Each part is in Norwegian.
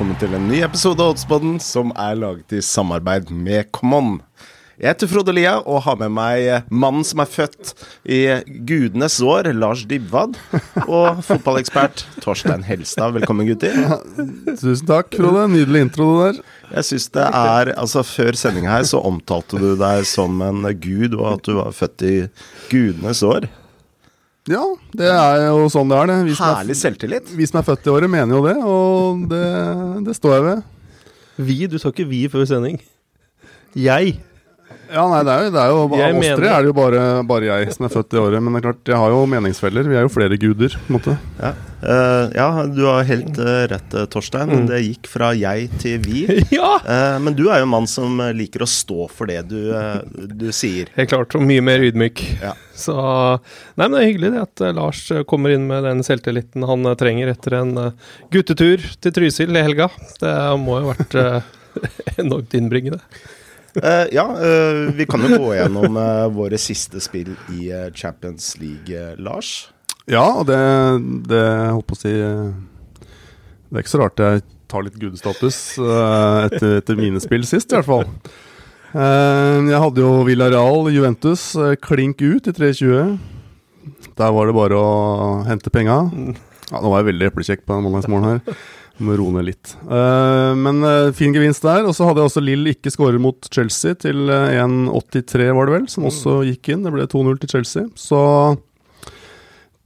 velkommen til en ny episode av Oddspodden som er laget i samarbeid med Common. Jeg heter Frode Lia og har med meg mannen som er født i gudenes år, Lars Dybwad, og fotballekspert Torstein Helstad. Velkommen, gutter. Tusen takk, Frode. Nydelig intro det der. Jeg synes det er, altså Før sendinga her så omtalte du deg som en gud, og at du var født i gudenes år. Ja, det er jo sånn det er, det. Vi Herlig Herlig selvtillit. er, vi som er født i året, mener jo det, og det, det står jeg ved. Vi? Du sa ikke vi før sending. Jeg. Ja, nei, det er jo, det er jo Av oss mener- tre er det jo bare, bare jeg som er født i året. Men det er klart, jeg har jo meningsfeller. Vi er jo flere guder, på en måte. Ja, uh, ja du har helt uh, rett, eh, Torstein. Mm. Det gikk fra jeg til vi. Ja! Uh, men du er jo en mann som liker å stå for det du, du sier. Helt klart, og mye mer ydmyk. Ja. Så Nei, men det er hyggelig det at Lars kommer inn med den selvtilliten han trenger etter en guttetur til Trysil i helga. Det må jo ha vært enormt innbringende. Eh, ja, uh, vi kan jo gå gjennom uh, våre siste spill i Champions League, Lars. Ja, og det, det holdt på å si Det er ikke så rart jeg tar litt gudestatus etter, etter mine spill sist, i hvert fall. Jeg hadde jo Villarreal Juventus klink ut i 3.20. Der var det bare å hente penga. Ja, nå var jeg veldig eplekjekk på en mandagsmorgen her. Må roe ned litt. Uh, men uh, fin gevinst der. Og så hadde jeg også Lill ikke skåret mot Chelsea til eh, 1,83, var det vel, som også gikk inn. Det ble 2-0 til Chelsea. Så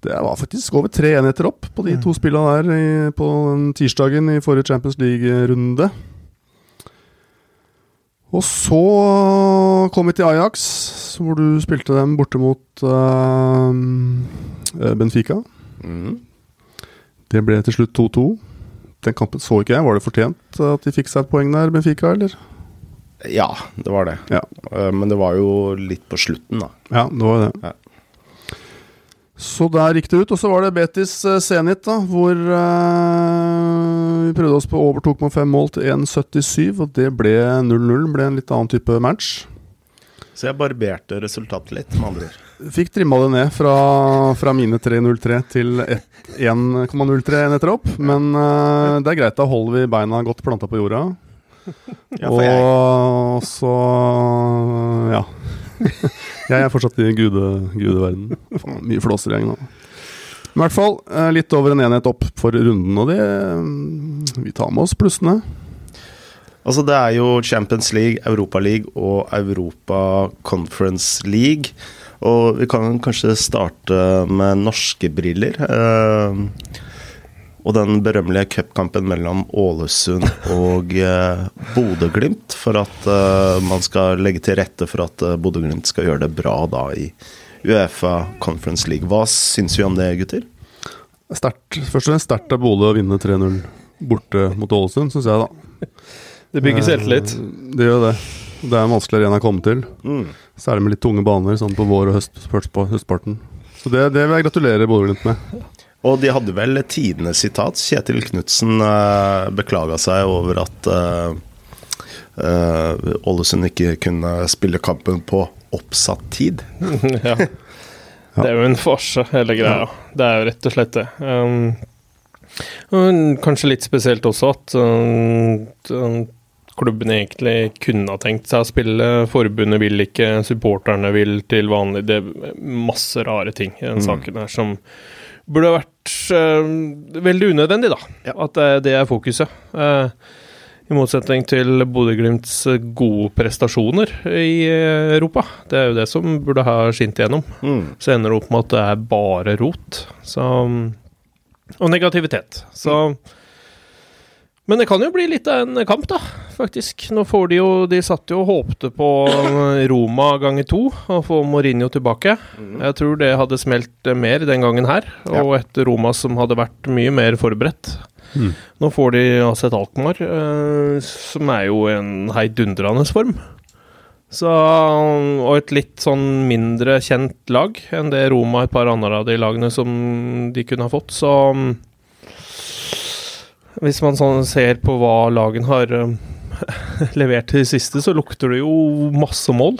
det var faktisk over tre enheter opp på de to spillene der i, på tirsdagen i forrige Champions League-runde. Og så kom vi til Ajax, hvor du spilte dem borte mot uh, Benfica. Mm. Det ble til slutt 2-2. Den kampen så ikke jeg. Var det fortjent at de fikk seg et poeng der, Benfica, eller? Ja, det var det. Ja. Eh, men det var jo litt på slutten, da. Ja, det var det. Ja. Så der gikk det ut. Og så var det Betis eh, Zenit, da, hvor uh, vi prøvde oss på overtok med fem mål til 1,77, og det ble 0-0. Ble en litt annen type match. Så jeg barberte resultatet litt, med andre ord. Fikk trimma det ned fra, fra mine 3,03 til 1,03 enheter opp. Men uh, det er greit, da holder vi beina godt planta på jorda. Ja, og så ja. jeg er fortsatt i gude, gudeverden. Faen, mye i nå. Men I hvert fall eh, litt over en enhet opp for runden, og det mm, Vi tar med oss plussene. altså det er jo Champions League, Europa League og Europa Conference League. Og vi kan kanskje starte med norske briller. Eh, og den berømmelige cupkampen mellom Ålesund og eh, Bodø-Glimt. For at eh, man skal legge til rette for at eh, Bodø-Glimt skal gjøre det bra da i Uefa Conference League. Hva syns vi om det, gutter? Start, først og fremst sterkt av Bodø å vinne 3-0 borte mot Ålesund, syns jeg, da. Det bygger selvtillit. Eh, Det gjør det. Det er en vanskelig arena å komme til. Mm. Særlig med litt tunge baner sånn på vår- og høst, på høstparten. Så det, det vil jeg gratulere Bodø-Glimt med. Og de hadde vel tidenes sitat. Kjetil Knutsen eh, beklaga seg over at eh, eh, Ålesund ikke kunne spille kampen på oppsatt tid. ja. Det er jo en farse, hele greia. Det er jo rett og slett det. Um, og kanskje litt spesielt også at um, klubben egentlig kunne ha tenkt seg å spille. Forbundet vil ikke, supporterne vil til vanlig. Det er masse rare ting i den Mm. saken her som burde vært uh, veldig unødvendig, da. Ja. At det, det er fokuset. Uh, I motsetning til Bodø-Glimts gode prestasjoner i Europa. Det er jo det som burde ha skint igjennom. Mm. Så ender det opp med at det er bare rot. Så, og negativitet. Så Men det kan jo bli litt av en kamp, da, faktisk. Nå får de jo De satt jo og håpte på Roma ganger to, og få Mourinho tilbake. Jeg tror det hadde smelt mer den gangen her, og et Roma som hadde vært mye mer forberedt. Mm. Nå får de altså et Alkmaar, eh, som er jo en heidundrende form. Så, og et litt sånn mindre kjent lag enn det Roma og et par andre av de lagene som de kunne ha fått. Så mm, hvis man sånn ser på hva lagen har um, levert til siste, så lukter det jo masse mål.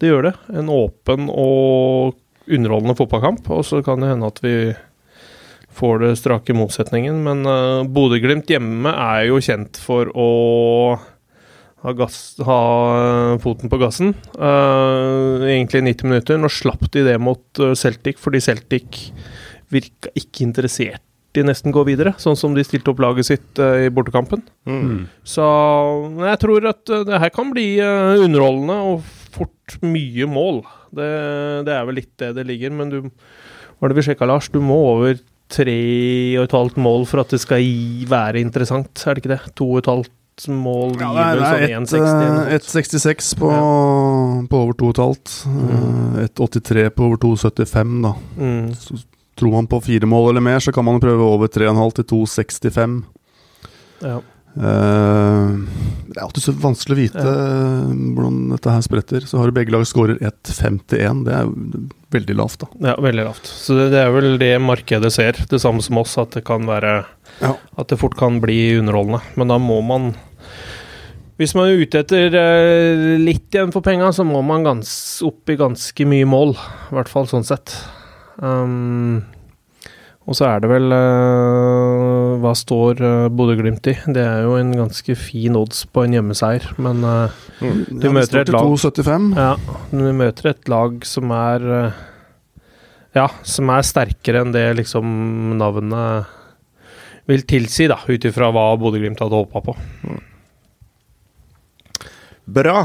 Det gjør det. En åpen og underholdende fotballkamp. Og så kan det hende at vi får det strake motsetningen. Men uh, Bodø-Glimt hjemme er jo kjent for å ha, gass, ha foten på gassen. Uh, egentlig 90 minutter. Nå slapp de det mot Celtic, fordi Celtic virka ikke interessert de nesten gå videre, sånn som de stilte opp laget sitt uh, i bortekampen. Mm. Så jeg tror at uh, det her kan bli uh, underholdende og fort mye mål. Det, det, er vel litt det det ligger, men du Var det vi sjekka, Lars? Du må over tre og et halvt mål for at det skal være interessant, er det ikke det? To og et halvt mål ja, det er, sånn 1,66 på, ja. på over 2,5. Mm. 1,83 på over 2,75, da. Mm. Så Tror man på fire mål eller mer, så kan man prøve over 3,5 til 2,65. Ja. Uh, det er alltid så vanskelig å vite ja. hvordan dette her spretter. Så har du begge lag skårer 1,51. Det er veldig lavt, da. Ja, veldig lavt. Så det, det, er vel det markedet ser, det samme som oss, at det kan være ja. At det fort kan bli underholdende. Men da må man hvis man er ute etter uh, litt igjen for penga, så må man gans, opp i ganske mye mål. I hvert fall sånn sett. Um, og så er det vel uh, Hva står uh, Bodø-Glimt i? Det er jo en ganske fin odds på en hjemmeseier, men uh, mm. du ja, møter et lag 2,75. Ja, du møter et lag som er uh, Ja, som er sterkere enn det liksom navnet vil tilsi, da, ut ifra hva Bodø-Glimt hadde håpa på. Mm. Bra.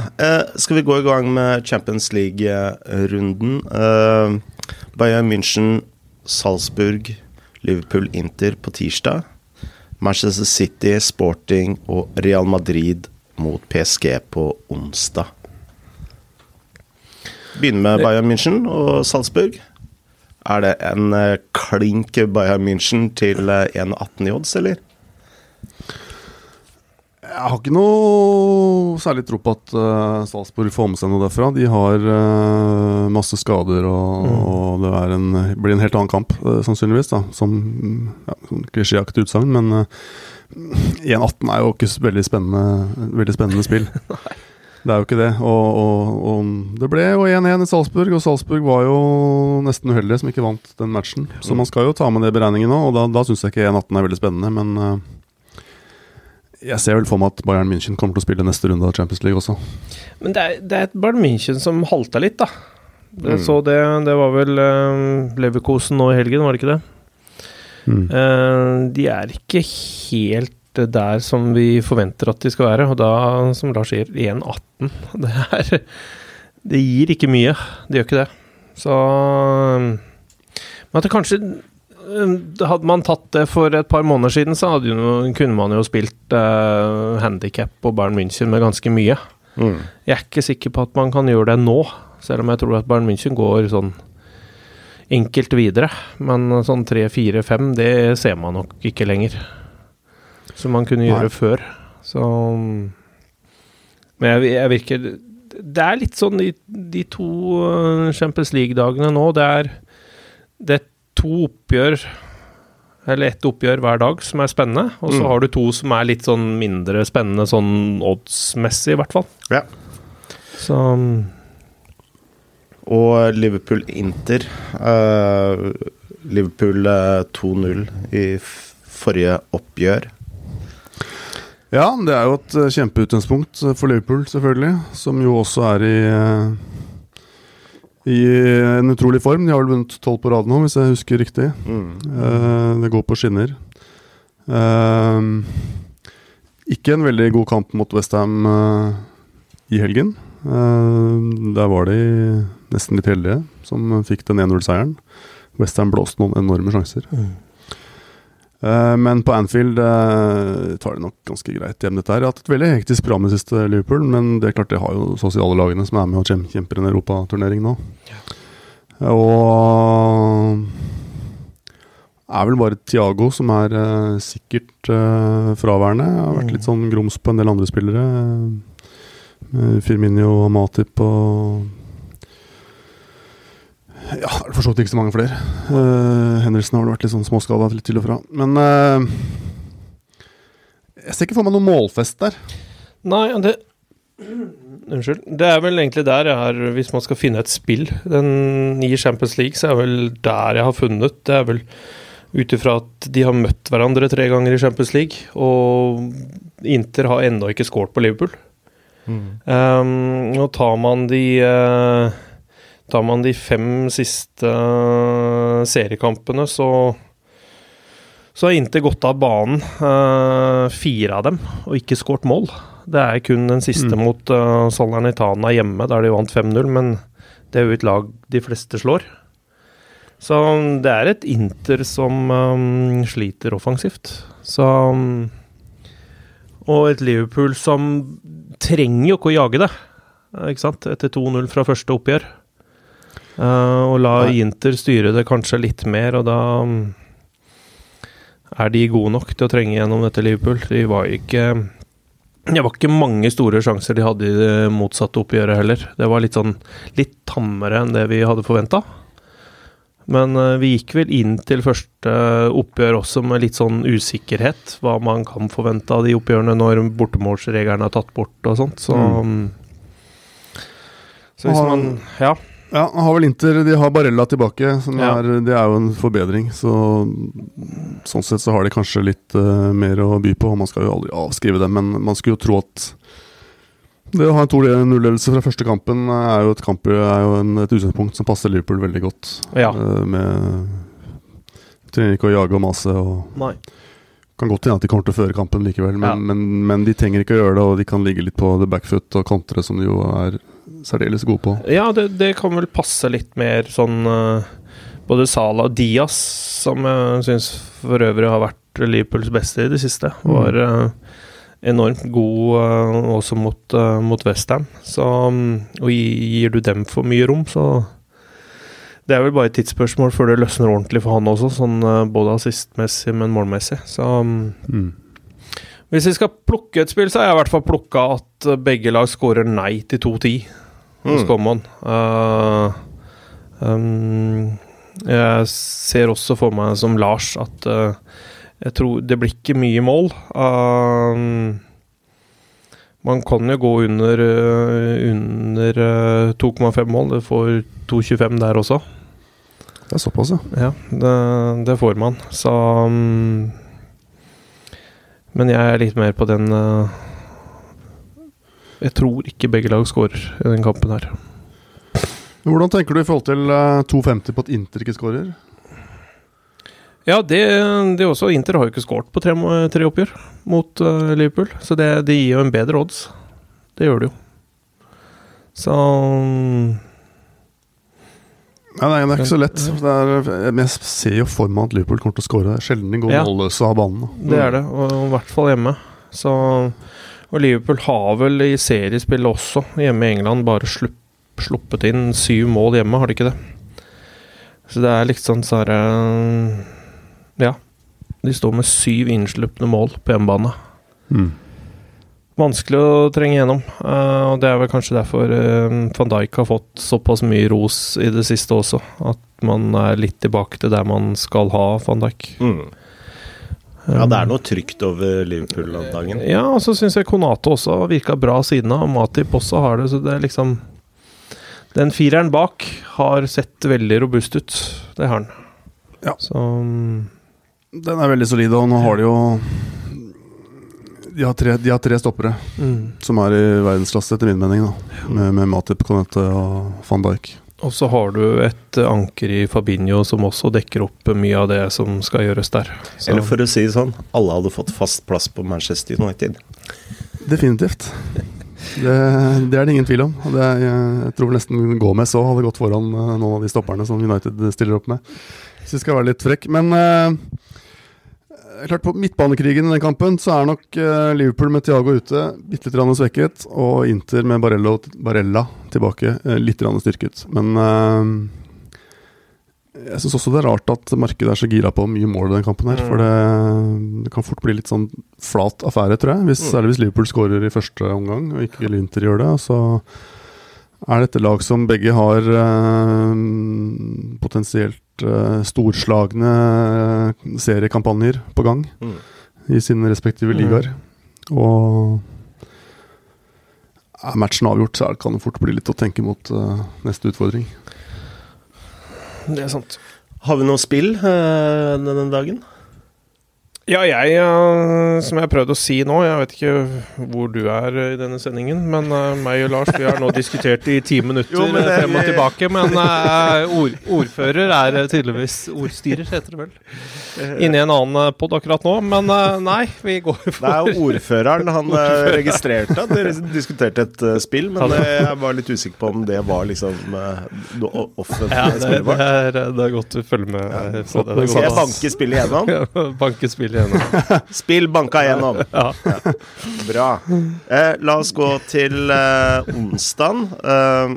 skal vi gå i gang med Champions League-runden? Uh, Bayern München, Salzburg, Liverpool, Inter på tirsdag. Manchester City, Sporting og Real Madrid mot PSG på onsdag. Begynner med Bayern München og Salzburg. Er det en eh, klink Bayern München til 1,18 eh, i odds, eller? Jeg har ikke noe særlig tro på at uh, Salzburg får med seg noe derfra. De har uh, masse skader, og, mm. og det en, blir en helt annen kamp, uh, sannsynligvis. da Som ja, klisjéaktig utsagn, men uh, 1-18 er jo ikke veldig spennende, veldig spennende spill. det er jo ikke det. Og, og, og det ble jo 1-1 i Salzburg, og Salzburg var jo nesten uheldige som ikke vant den matchen. Så mm. man skal jo ta med det i beregningen nå, og da, da syns jeg ikke 1-18 er veldig spennende, men jeg ser vel for meg at Bayern München kommer til å spille neste runde av Champions League også. Men det er, det er et Bayern München som halta litt, da. Det, mm. Så det, det var vel uh, Leverkosen nå i helgen, var det ikke det? Mm. Uh, de er ikke helt der som vi forventer at de skal være, og da, som Lars sier, 1,18 Det er Det gir ikke mye. Det gjør ikke det. Så Men at det kanskje Eh, hadde man tatt det for et par måneder siden, så jo, kunne man jo spilt uh, handikap på Bayern München med ganske mye. Mm. Jeg er ikke sikker på at man kan gjøre det nå, selv om jeg tror at Bayern München går sånn enkelt videre. Men sånn tre, fire, fem, det ser man nok ikke lenger. Som man kunne gjøre Nei. før. Så Men jeg, jeg, virker Det er litt sånn de, de to eh, Champions League-dagene nå. Det er, det to oppgjør eller ett oppgjør hver dag som er spennende, og så mm. har du to som er litt sånn mindre spennende sånn odds-messig, i hvert fall. Ja. Så Og Liverpool-Inter. Uh, Liverpool uh, eh, 2-0 i forrige oppgjør. Ja, det er jo et kjempeutgangspunkt for Liverpool, selvfølgelig. Som jo også er i uh i en utrolig form. De har vel vunnet tolv på rad nå, hvis jeg husker riktig. Mm. Uh, det går på skinner. Uh, ikke en veldig god kamp mot Westham uh, i helgen. der var de nesten litt heldige som fikk den 1-0-seieren. Westham blåste noen enorme sjanser. Mm. Uh, men på Anfield uh, tar det nok ganske greit hjem, dette her. Jeg har hatt et veldig hektisk program i siste, Liverpool, men det er klart det har jo sosiale lagene som er med og kjemper en europaturnering nå. Og er vel bare Tiago som er sikkert fraværende. Har vært mm. litt sånn grums på en del andre spillere. Firminio og Matip og ja, for så vidt ikke så mange flere. Uh, Henriksen har vært litt sånn småskada til og fra. Men uh, jeg ser ikke for meg noen målfest der. Nei, det Unnskyld. Det er vel egentlig der jeg har Hvis man skal finne et spill den i Champions League, så er vel der jeg har funnet Det er vel Ut ifra at de har møtt hverandre tre ganger i Champions League, og Inter har ennå ikke scoret på Liverpool. Mm. Um, og tar man de eh, Tar man de fem siste eh, seriekampene, så så har Inter gått av banen, uh, fire av dem, og ikke skåret mål. Det er kun den siste Mm. mot uh, Salernitana hjemme, der de vant 5-0, men det er jo et lag de fleste slår. Så um, det er et Inter som um, sliter offensivt. Så um, Og et Liverpool som trenger jo ikke å jage det, ikke sant, etter 2-0 fra første oppgjør. Eh, og la Nei. Inter styre det kanskje litt mer, og da um, er de gode nok til å trenge gjennom dette Liverpool. De var ikke Det var ikke mange store sjanser de hadde i det motsatte oppgjøret heller. Det var litt sånn litt tammere enn det vi hadde forventa. Men eh, vi gikk vel inn til første oppgjør også med litt sånn usikkerhet. Hva man kan forvente av de oppgjørene når bortemålsregelen er tatt bort og sånt. Så, Mm. så hvis man Ja. Ja, han har vel Inter De har Barella tilbake, Ja. er, det er jo en forbedring. Så Sånn sett så har de kanskje litt uh, mer å by på. Man skal jo aldri avskrive dem, men man skulle jo tro at det å ha en 2-0-ledelse fra første kampen er jo et, kamp, er jo en, et utgangspunkt som passer Liverpool veldig godt. Ja. Uh, med Trenger ikke å jage og mase. og Nei. Kan godt hende at de kommer til å føre kampen likevel, men, Ja. men, men de trenger ikke å gjøre det, og de kan ligge litt på the backfoot og kontre, som de jo er særdeles gode på. Ja, det, det kan vel passe litt mer sånn eh, Både Sala og Diaz, som jeg syns for øvrig har vært Liverpools beste i det siste, var eh, enormt god eh, også mot, mot Western. Så mm, Og gi- gir du dem for mye rom, så Det er vel bare et tidsspørsmål før det løsner ordentlig for han også, sånn både assistmessig, men målmessig. Så mm, Mm. hvis vi skal plukke et spill, så har jeg i hvert fall plukka at begge lag skårer nei til 2-10 hos Mm. Common. Uh, um, jeg ser også for meg som Lars at uh, jeg tror det blir ikke mye mål. Uh, man kan jo gå under, uh, under uh, 2,5 mål. Det får 2,25 der også. Det er såpass, ja. Ja, det, det får man. Så um, Men jeg er litt mer på den uh, Jeg tror ikke begge lag skårer i den kampen her. Hvordan tenker du i forhold til eh, 2,50 på at Inter ikke skårer? Ja, det, det også. Inter har jo ikke skåret på tre, tre oppgjør mot uh, Liverpool, så det, det gir jo en bedre odds. Det gjør det jo. Så um, Nei, nei, det er ikke så lett. Det er, jeg ser jo for meg at Liverpool kommer til å skåre. Sjelden de går Ja. målløse av banen. Det er det, og i hvert fall hjemme. Så, og Liverpool har vel i seriespillet også, hjemme i England, bare slupp, sluppet inn syv mål hjemme, har de ikke det? Så det er liksom sånn herre Ja. De står med syv innslupne mål på hjemmebane. Mm. Vanskelig å trenge gjennom, eh, og det er vel kanskje derfor eh, van Dijk har fått såpass mye ros i det siste også. At man er litt tilbake til der man skal ha van Dijk. Mm. Ja, det er noe trygt over Liverpool om dagen. Ja, og så syns jeg Konato også virka bra siden av. Matip også har det, så det er liksom Den fireren bak har sett veldig robust ut. Det har den. Ja. Så mm, Den er veldig solid, og nå har de jo De har tre, de har tre stoppere mm. som er i verdensklasse, etter min mening. da Med, med Matip, Konato og van Dijk. Og så har du et anker i Fabinho som også dekker opp mye av det som skal gjøres der. Så, Eller for å si det sånn, alle hadde fått fast plass på Manchester United. Definitivt. Det, det er det ingen tvil om. Det er, jeg tror nesten Gomez òg hadde gått foran eh, noen av de stopperne som United stiller opp med. Så vi skal være litt frekk. Men eh, klart på midtbanekrigen i den kampen så er nok eh, Liverpool med Thiago ute bitte litt svekket, og Inter med Barella, Barella tilbake eh, litt styrket. Men eh, jeg syns også det er rart at markedet er så gira på mye mål i den kampen her. For det, det kan fort bli litt sånn flat affære, tror jeg. Hvis, Mm. Særlig hvis Liverpool skårer i første omgang, og ikke Inter gjør det. Så er dette lag som begge har eh, potensielt storslagne seriekampanjer på gang Mm. i sine respektive Mm. ligaer. Og er matchen avgjort, så er- kan det fort bli litt å tenke mot uh, neste utfordring. det er sant. Har vi noe spill uh, denne dagen? Ja, jeg, eh, som jeg har prøvd å si nå, jeg vet ikke hvor du er eh, i denne sendingen, men eh, meg og Lars vi har nå diskutert i ti minutter Jo, men det- frem og tilbake. Men ord, ordfører er tydeligvis ordstyrer, heter det vel. Inni en annen pod akkurat nå. Men nei, vi går for Det er jo ordføreren. Han ordfører. registrerte at dere diskuterte et spill, men jeg var litt usikker på om det var liksom ja, offentlig det, spillbart. det, er, det er godt du følger med. Ja, så det, det er jeg banker banke spillet igjennom? banker spillet. Spill banka igjennom. Ja. Bra. Eh, la oss gå til eh, onsdagen. Eh,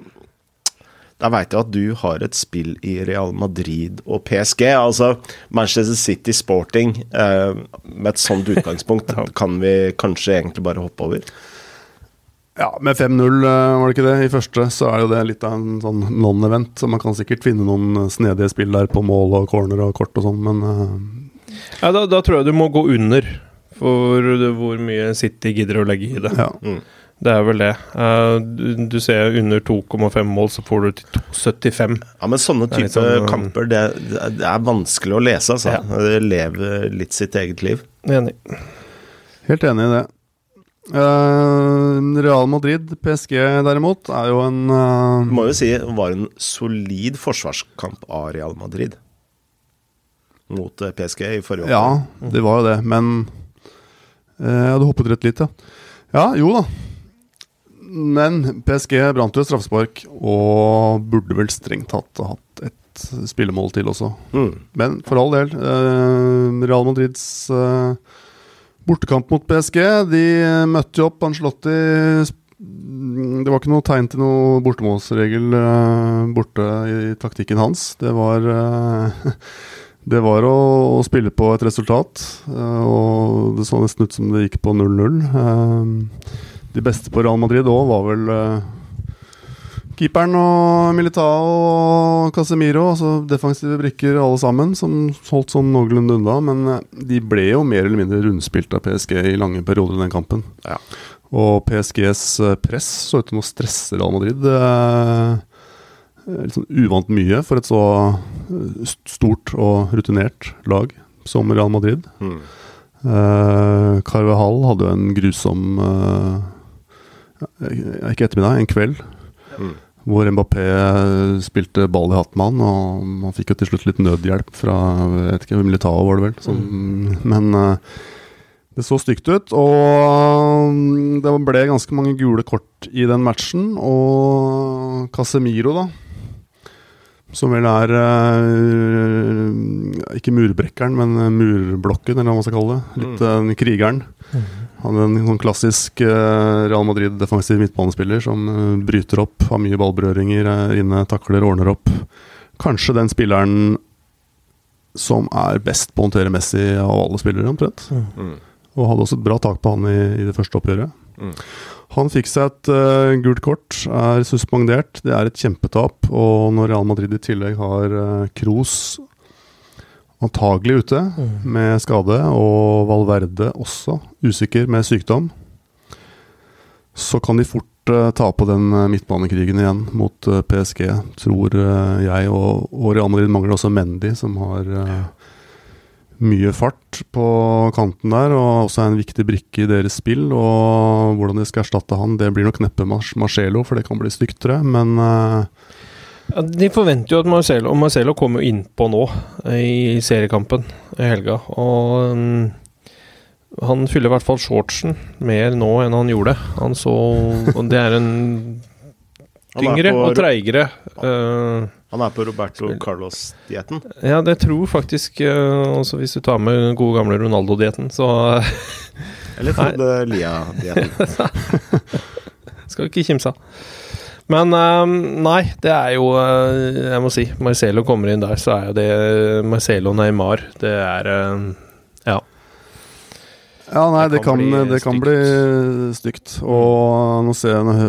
da veit jeg at du har et spill i Real Madrid og PSG. Altså Manchester City Sporting. Eh, med et sånt utgangspunkt kan vi kanskje egentlig bare hoppe over. Ja, med 5-0, eh, var det ikke det? I første så er jo det litt av en sånn non-event. Så man kan sikkert finne noen snedige spill der på mål og corner og kort og sånn, men eh, Ja, da, da tror jeg du må gå under for det- hvor mye City gidder å legge i det. ja. Mm. Det er vel det. Eh, du, du ser under 2,5 mål, så får du til 2,75. Ja, men sånne Det er type sånn, kamper, det, det er vanskelig å lese, altså. Ja. Det lever litt sitt eget liv. Enig. Helt enig i det. Eh, Real Madrid, PSG derimot, er jo en uh... Du må jo si det var en solid forsvarskamp av Real Madrid mot eh, PSG i forrige Ja, det var jo det, men eh, Jeg hadde hoppet rett litt, ja. Ja, jo da. Men PSG brant jo et straffespark, og burde vel strengt tatt hatt et spillemål til også. Mm. Men for all del, eh, Real Madrids bortekamp mot PSG, de møtte jo opp Angelotti Det var ikke noe tegn til noe bortemålsregel borte i taktikken hans. Det var Det var å, å spille på et resultat, eh, og det så nesten ut som det gikk på 0-0. Eh, de beste på Real Madrid òg var vel eh, keeperen og Militao og Casemiro, altså defensive brikker alle sammen, som holdt sånn noenlunde unna. Men de ble jo mer eller mindre rundspilt av PSG i lange perioder i den kampen. Ja. Og PSGs press så ut til å stresse Real Madrid. eh, Sånn uvant mye for et så eh, stort og rutinert lag som Real Madrid. Mm. Uh, Carvahall hadde jo en grusom uh, Ikke ettermiddag, en kveld. Mm. Hvor Mbappé spilte ball i med han, og man fikk jo til slutt litt nødhjelp fra vet ikke, Militao, var det vel. Som, Men uh, det så stygt ut, og mm, det ble ganske mange gule kort i den matchen. Og Casemiro, da, som vel er eh, Ikke murbrekkeren, men murblokken, eller hva man skal kalle det. Litt eh, krigeren. Han er en sånn klassisk eh, Real Madrid defensiv midtbanespiller som eh, bryter opp, har mye ballberøringer, er inne, takler, ordner opp. Kanskje den spilleren som er best på å håndtere Messi av alle spillere, omtrent. Mm. Og hadde også et bra tak på han i, i det første oppgjøret. Mm. Han fikk seg et uh, gult kort, er suspendert. Det er et kjempetap. Og når Real Madrid i tillegg har uh, Kroos antagelig ute med skade, og Valverde også usikker med sykdom, så kan de fort eh, ta på den midtbanekrigen igjen mot PSG, tror jeg. Og, og Real Madrid mangler også Mendy, som har eh, mye fart på kanten der, og også er en viktig brikke i deres spill. Og hvordan de skal erstatte han, det blir nok neppe Marcello, Marcelo, for det kan bli stygt, tror jeg. Men uh... Ja, de forventer jo at Marcelo, og Marcelo kommer jo innpå nå eh, i seriekampen i helga. Og um, han fyller i hvert fall shortsen mer nå enn han gjorde. Han så og Det er en tyngre og treigere. eh, Han er på Roberto Carlos-dietten. ja, det tror faktisk uh, Også hvis du tar med den gode gamle Ronaldo-dietten, så eh, Eller Frode Lia-dietten. skal ikke kimse av. Men eh, nei, det er jo eh, Jeg må si, Marcelo kommer inn der, så er jo det Marcelo Neymar. Det er eh, Ja. Ja, nei, Det det kan kan, bli det kan bli stygt. Og nå ser jeg nå jeg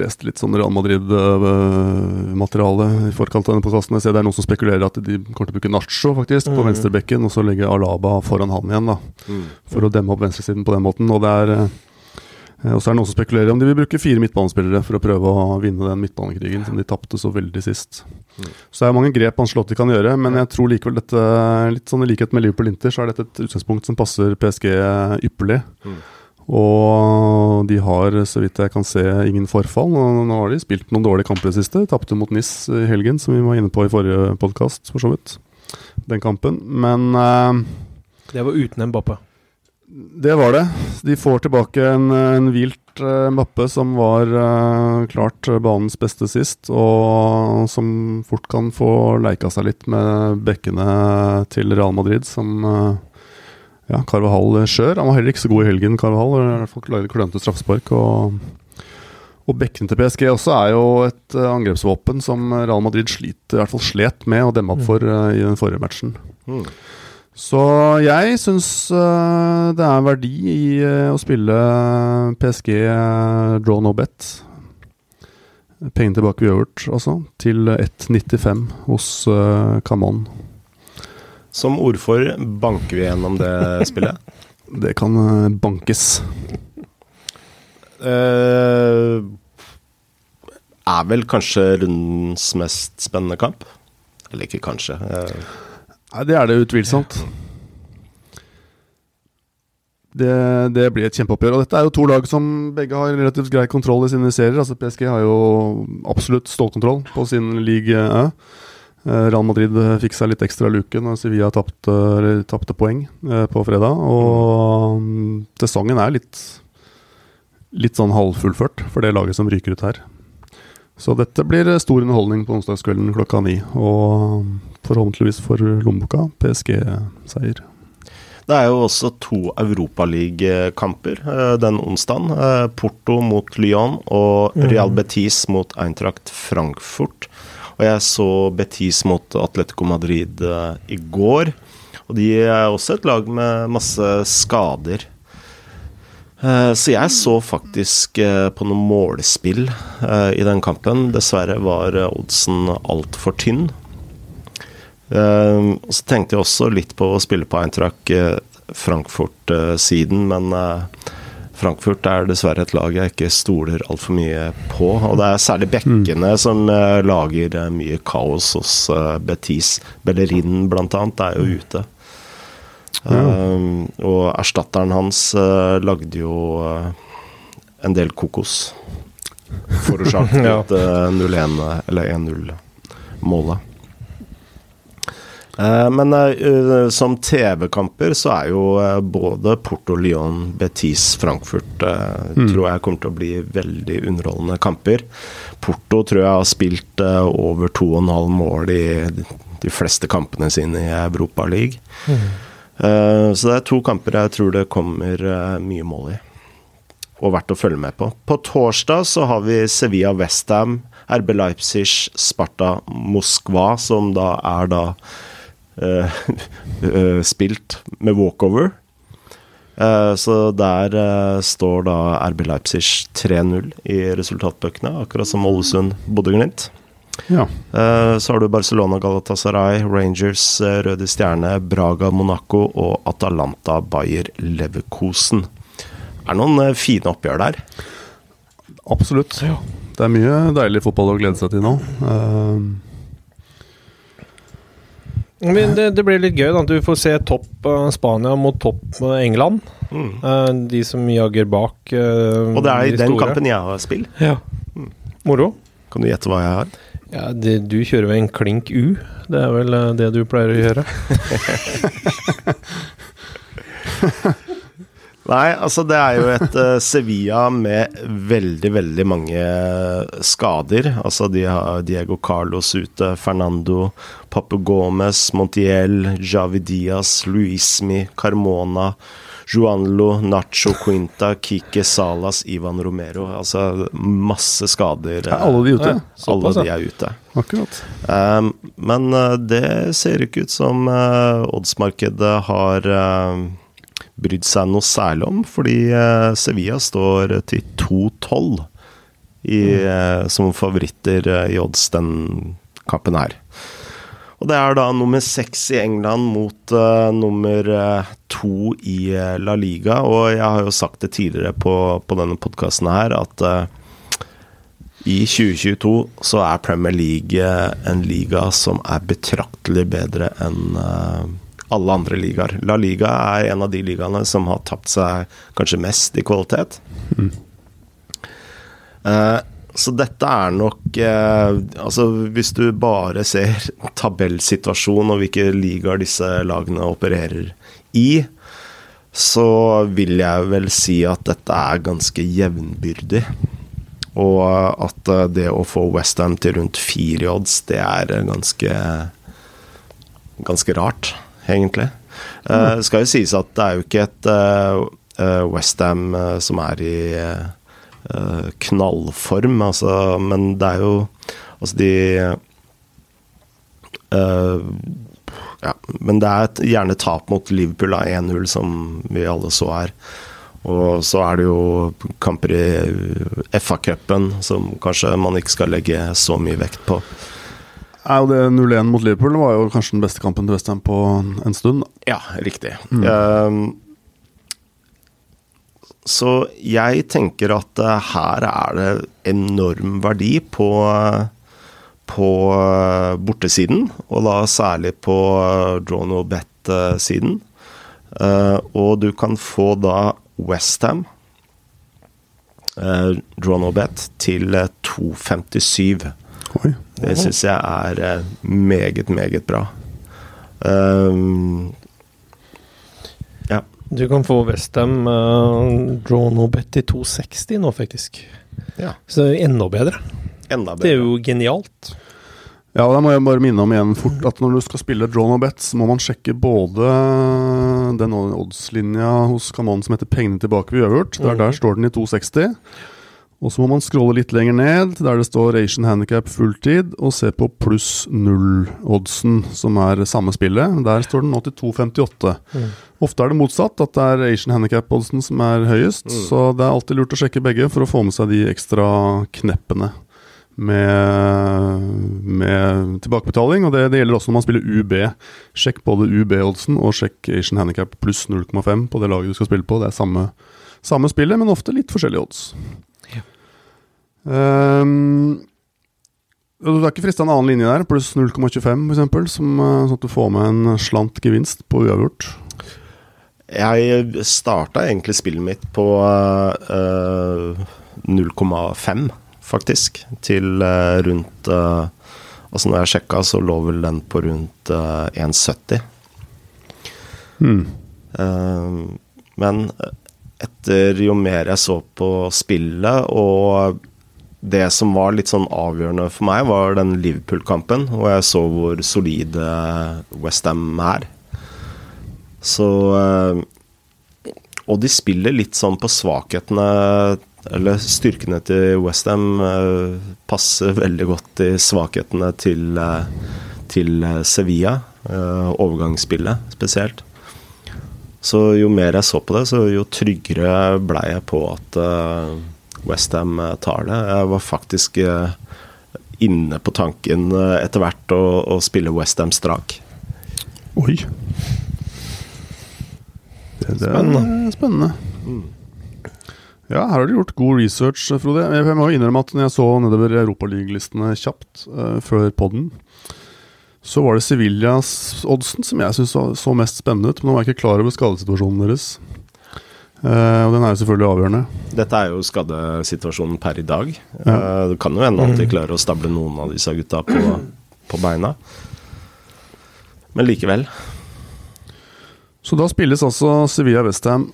lest litt sånn Real Madrid-materiale i forkant av denne podkasten. Jeg ser det er noen som spekulerer at de kommer til å bruke Nacho faktisk på Mm. venstrebekken, og så legge Alaba foran han igjen, da. Mm. For å demme opp venstresiden på den måten. Og det er, Eh, Og så er det noen som spekulerer om de vil bruke fire midtbanespillere for å prøve å vinne den midtbanekrigen som de tapte så veldig sist. Mm. Så det er mange grep Ancelotti kan gjøre, men jeg tror likevel dette, litt sånn i likhet med Liverpool-Inter, så er dette et utgangspunkt som passer PSG ypperlig. Mm. Og de har, så vidt jeg kan se, ingen forfall. Nå har de spilt noen dårlige kamper i det siste. Tapte mot NIS i helgen, som vi var inne på i forrige podkast, for så vidt. Den kampen. Men uh, Det var uten Mbappe. Det var det. De får tilbake en, en vilt uh, mappe som var uh, klart banens beste sist, og som fort kan få leika seg litt med bekkene til Real Madrid, som uh, ja, Carvahall skjør. Han var heller ikke så god i helgen, Carvahall. I hvert fall lagde klønete straffespark. Og, og bekkene til PSG også er jo et angrepsvåpen som Real Madrid sliter, i hvert fall slet med å demme opp for eh, i den forrige matchen. Mm. Så jeg syns uh, det er verdi i uh, å spille PSG uh, draw no bet. Pengene tilbake uavgjort, altså. Til 1,95 hos uh, Camon. Som ordfører banker vi gjennom det spillet. Det kan bankes. Uh, er vel kanskje rundens mest spennende kamp. Eller ikke kanskje. eh, Nei, det er det utvilsomt. Det, det blir et kjempeoppgjør. Og dette er jo to lag som begge har relativt grei kontroll i sine serier. Altså PSG har jo absolutt stålkontroll på sin league Ø. Eh, Real Madrid fikk seg litt ekstra luke når Sevilla tapte, poeng eh, på fredag. Og mm, sesongen er litt, litt sånn halvfullført for det laget som ryker ut her. Så dette blir stor underholdning på onsdagskvelden klokka ni. Og forhåpentligvis for lommeboka PSG-seier. Det er jo også to Europaligakamper eh, den onsdagen. Eh, Porto mot Lyon og Real Betis mot Eintracht Frankfurt. Og jeg så Betis mot Atletico Madrid eh, i går. Og de er også et lag med masse skader. Eh, Så jeg så faktisk eh, på noe målspill eh, i den kampen. Dessverre var oddsen altfor tynn. Så tenkte jeg også litt på å spille på Eintracht Frankfurt-siden, men Frankfurt er dessverre et lag jeg ikke stoler altfor mye på. Og det er særlig bekkene som eh, lager mye kaos hos Betis. Bellerin blant annet er jo ute. Eh, og erstatteren hans uh, lagde jo uh, en del kokos. Forårsaket Ja. uh, 0-1 eller 1-0-målet. Eh, Men som TV-kamper så er jo både Porto, Lyon, Betis, Frankfurt mm. tror jeg kommer til å bli veldig underholdende kamper. Porto tror jeg har spilt over 2,5 mål i de fleste kampene sine i Europa League. Eh, Så det er to kamper jeg tror det kommer eh, mye mål i. Og verdt å følge med på. På torsdag så har vi Sevilla Westham, RB Leipzig, Sparta Moskva, som da er da uh, uh, spilt med walkover. Eh, så der eh, står da RB Leipzig 3-0 i resultatbøkene, akkurat som Ålesund Bodø-Glimt. Ja. Eh, Så har du Barcelona Galatasaray, Rangers eh, Røde Stjerne, Braga Monaco og Atalanta Bayer Leverkosen. Er det noen eh, fine oppgjør der? Absolutt. Det er mye deilig fotball å glede seg til nå. Uh... Men det, det blir litt gøy, da. Du får se topp Spania mot topp England. Eh, de som jager bak. Og det er i de den store. kampen jeg har spill. Ja. Moro. Kan du gjette hva jeg har? Ja, det, du kjører vel en klink U. Det er vel eh, det du pleier å gjøre? Nei, altså det er jo et uh, Sevilla med veldig, veldig mange skader. Altså de har Diego Carlos ute, Fernando, Papu Gomez, Montiel, Javi Diaz, Luismi, Carmona, Juanlo, Nacho Quinta, Kike Salas, Ivan Romero. Altså masse skader. er alle de ute? Ja. Alle de er ute. akkurat. Um, men uh, det ser ikke ut som uh, oddsmarkedet har uh, brydd seg noe særlig om, fordi uh, Sevilla står til 2-12 mm. uh, som favoritter uh, i odds den kampen her. Og det er da nummer seks i England mot uh, nummer uh, to i uh, La Liga. Og jeg har jo sagt det tidligere på, på denne podkasten her, at i 2022 så er Premier League en liga som er betraktelig bedre enn alle andre ligaer. La Liga er en av de ligaene som har tapt seg kanskje mest i kvalitet. Mm. Så dette er nok eh, Altså, hvis du bare ser tabellsituasjonen og hvilke ligaer disse lagene opererer i, så vil jeg vel si at dette er ganske jevnbyrdig. Og at eh, det å få Westham til rundt fire odds, det er ganske Ganske rart, egentlig. Mm. Eh, det skal jo sies at det er jo ikke et eh, uh Westham uh, som er i uh, knallform, altså, men det er jo Altså, de uh, ja, men det er et, gjerne tap mot Liverpool av 1-0, som vi alle så her. Og så er det jo kamper i FA-cupen som kanskje man ikke skal legge så mye vekt på. Ja, det 0-1 mot Liverpool var jo kanskje den beste kampen til Westham på en stund. Ja, riktig. Mm. Uh, så jeg tenker at uh, her er det enorm verdi på, på uh, bortesiden, og da særlig på draw no bet-siden. og du kan få da Westham, draw no bet, til 2,57. Det syns jeg er meget, meget bra. Um, du kan få Westham uh, draw no bet i 260 nå, faktisk. Ja. Så enda bedre. Enda bedre. Det er jo genialt. Ja, og da må jeg bare minne om igjen fort at når du skal spille draw no bet, så må man sjekke både den oddslinja hos Kanon som heter 'Pengene tilbake ved uavgjort'. Der, mm. der står den i 260. Og så må man scrolle litt lenger ned, der det står Asian Handicap fulltid, og se på pluss null-oddsen, som er samme spillet. Der står den nå til 2,58. Mm. Ofte er det motsatt, at det er Asian Handicap-oddsen som er høyest. Mm. Så det er alltid lurt å sjekke begge for å få med seg de ekstra kneppene med, med tilbakebetaling. Og det, det, gjelder også når man spiller UB. Sjekk både UB-oddsen og sjekk Asian Handicap pluss 0,5 på det laget du skal spille på. Det er samme, samme spillet, men ofte litt forskjellige odds. Um, du er ikke frista en annen linje der, pluss 0,25 f.eks., sånn at du får med en slant gevinst på uavgjort? Jeg starta egentlig spillet mitt på uh, eh, 0,5, faktisk, til uh, rundt uh, Altså når jeg sjekka, så lå vel den på rundt 1,70. Hmm. men etter jo mer jeg så på spillet, og det som var litt sånn avgjørende for meg, var den Liverpool-kampen, hvor jeg så hvor solide Westham er. Så eh, Og de spiller litt sånn på svakhetene Eller styrkene til Westham eh, passer veldig godt til svakhetene til, eh, til Sevilla. Overgangsspillet spesielt. Så jo mer jeg så på det, så jo tryggere blei jeg på at Westham tar det. Jeg var faktisk eh, inne på tanken eh, etter hvert å, å spille Westham strak. Oi. Det, det spennende. spennende. Mm. Ja, her har du gjort god research, Frode. Jeg må innrømme at når jeg så nedover Europaligalistene kjapt uh, før podden, så var det Sevillas oddsen som jeg syntes så mest spennende ut. Men nå var jeg ikke klar over skadesituasjonen deres. Uh, og den er jo selvfølgelig avgjørende. Dette er jo skadesituasjonen per i dag. Ja. Uh, det kan jo hende at de mm. klarer å stable noen av disse gutta på, på beina. Men likevel. Så da spilles altså Sevilla Westham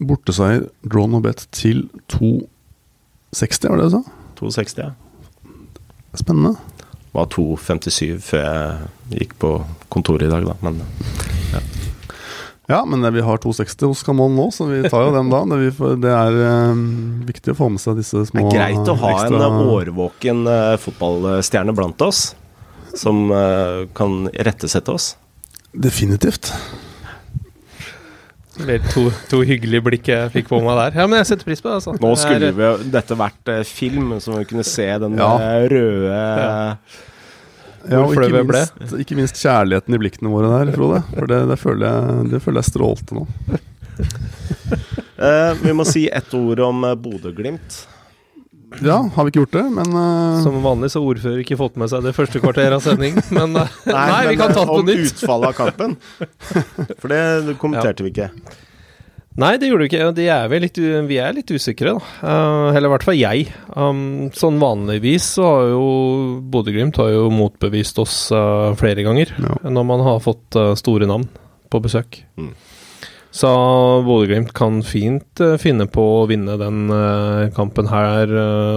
borteseier drawn og bet til 2,60, var det du sa? 2,60, ja. Spennende. Det var 2,57 før jeg gikk på kontoret i dag, da, men ja. Men vi har 260 hos Camon nå, så vi tar jo den da. Det, det er um, viktig å få med seg disse små Det er greit å ha ekstra... en årvåken uh, fotballstjerne blant oss, som uh, kan rettesette oss. Definitivt. Det To, to, hyggelige blikk jeg fikk på meg der. Ja, Men jeg setter pris på det. Altså. Nå skulle vi, dette vært uh, film, så vi kunne se den ja. røde ja Ja, og ikke minst, ikke minst kjærligheten i blikkene våre der, Frode. For det, det, føler, jeg, det føler jeg strålte nå. Eh, vi må si ett ord om eh, Bodø-Glimt. Ja, har vi ikke gjort det, men uh... Som vanlig så har ordfører ikke fått med seg det første kvarteret av sending, men uh, nei, vi men, kan ta det på om nytt. utfallet av kampen. For det kommenterte vi ikke. Nei, det gjorde du ikke. De er litt, vi er litt usikre, da. Eh, eller i hvert fall jeg. Um, sånn vanligvis så har jo Bodø-Glimt motbevist oss eh, flere ganger Ja. når man har fått eh, store navn på besøk. Mm. Så Bodø-Glimt kan fint finne på å vinne den kampen her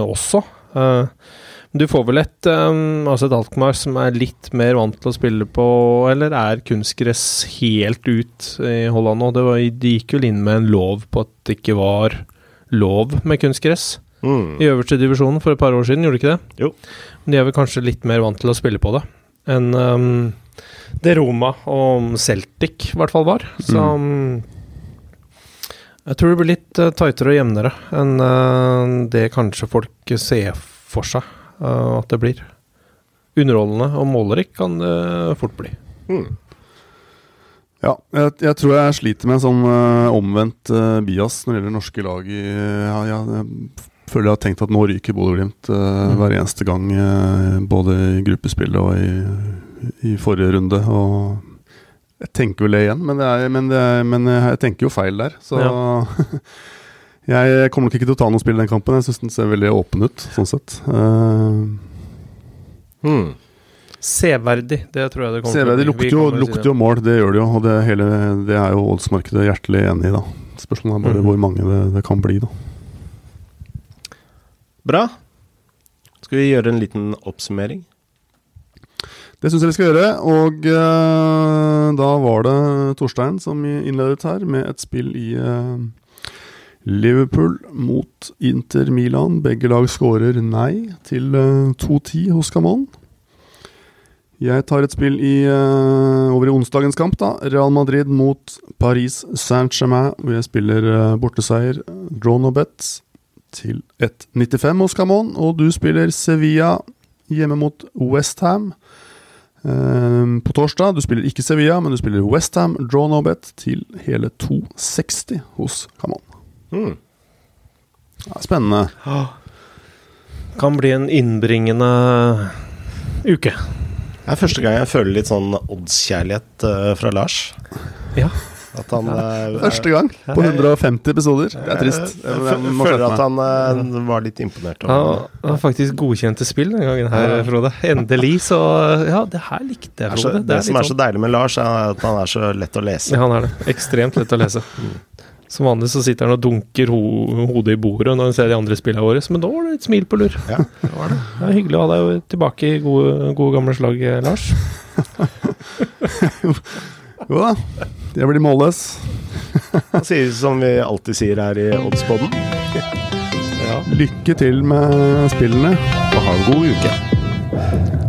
også. Eh, du får vel et, um, altså et Alkmaar som er litt mer vant til å spille på Eller er kunstgress helt ut i Holland nå? Det var, de gikk vel inn med en lov på at det ikke var lov med kunstgress Mm. i øverste divisjonen for et par år siden, gjorde de ikke det? Jo. Men de er vel kanskje litt mer vant til å spille på det enn um, det Roma og Celtic i hvert fall var. Så mm. jeg tror det blir litt uh, tightere og jevnere enn uh, det kanskje folk ser for seg at det blir. Underholdende og målerikt kan det fort bli. Mm. ja, jeg, jeg tror jeg sliter med en sånn uh, omvendt uh, bias når det gjelder norske lag i ja, ja, Jeg føler jeg har tenkt at nå ryker Bodø-Glimt uh, Mm. hver eneste gang, eh, både i gruppespillet og i, i forrige runde. Og jeg tenker vel det igjen, men, det er, men, det er, men jeg tenker jo feil der. Så jeg kommer nok ikke til å ta noe spill i den kampen. Jeg syns den ser veldig åpen ut, sånn sett. Uh, hmm. Severdig, det tror jeg det kommer Severdig til å bli. lukter jo, si lukter jo mål, det gjør det jo. Og det, hele, det er jo oddsmarkedet hjertelig enig i, da. Spørsmålet er bare Mhm. hvor mange det, det kan bli, da. Bra. Skal vi gjøre en liten oppsummering? Det syns jeg vi skal gjøre. Og uh, da var det Torstein som innledet her med et spill i eh, Liverpool mot Inter Milan. Begge lag skårer nei til eh, 2-10 hos Camon. Jeg tar et spill i, eh, over i onsdagens kamp, da. Real Madrid mot Paris Saint-Germain, hvor jeg spiller eh, borteseier. Draw no bets til 1,95 hos Camon. Og du spiller Sevilla hjemme mot Westham. På torsdag, du spiller ikke Sevilla, men du spiller Westham, draw no bet, til hele 2,60 hos Camon. Mm. Ja, spennende. Kan bli en innbringende uke. Det er første gang jeg føler litt sånn oddskjærlighet eh, fra Lars. Ja. At han eh, Første gang på 150 episoder. Det er trist. Jeg Jeg, fø- jeg føler at han eh, var litt imponert. Ja, over det var faktisk godkjente spill den gangen her, Frode. Endelig, så Ja, det her likte jeg, det, er så, Frode. det, er som er så deilig med Lars, er at han er så lett å lese. sånn- Ja, han er det. Ekstremt lett å lese. Som vanlig så sitter han og dunker ho hodet i bordet når han ser de andre spillene våre, men da var det et smil på lur. Ja, det var det. Det var hyggelig å ha deg tilbake i gode, gode gamle slag, Lars. Jo da, det blir målløs. Han sier som vi alltid sier her i Oddspodden. Ja. Lykke til med spillene. Og ha en god uke.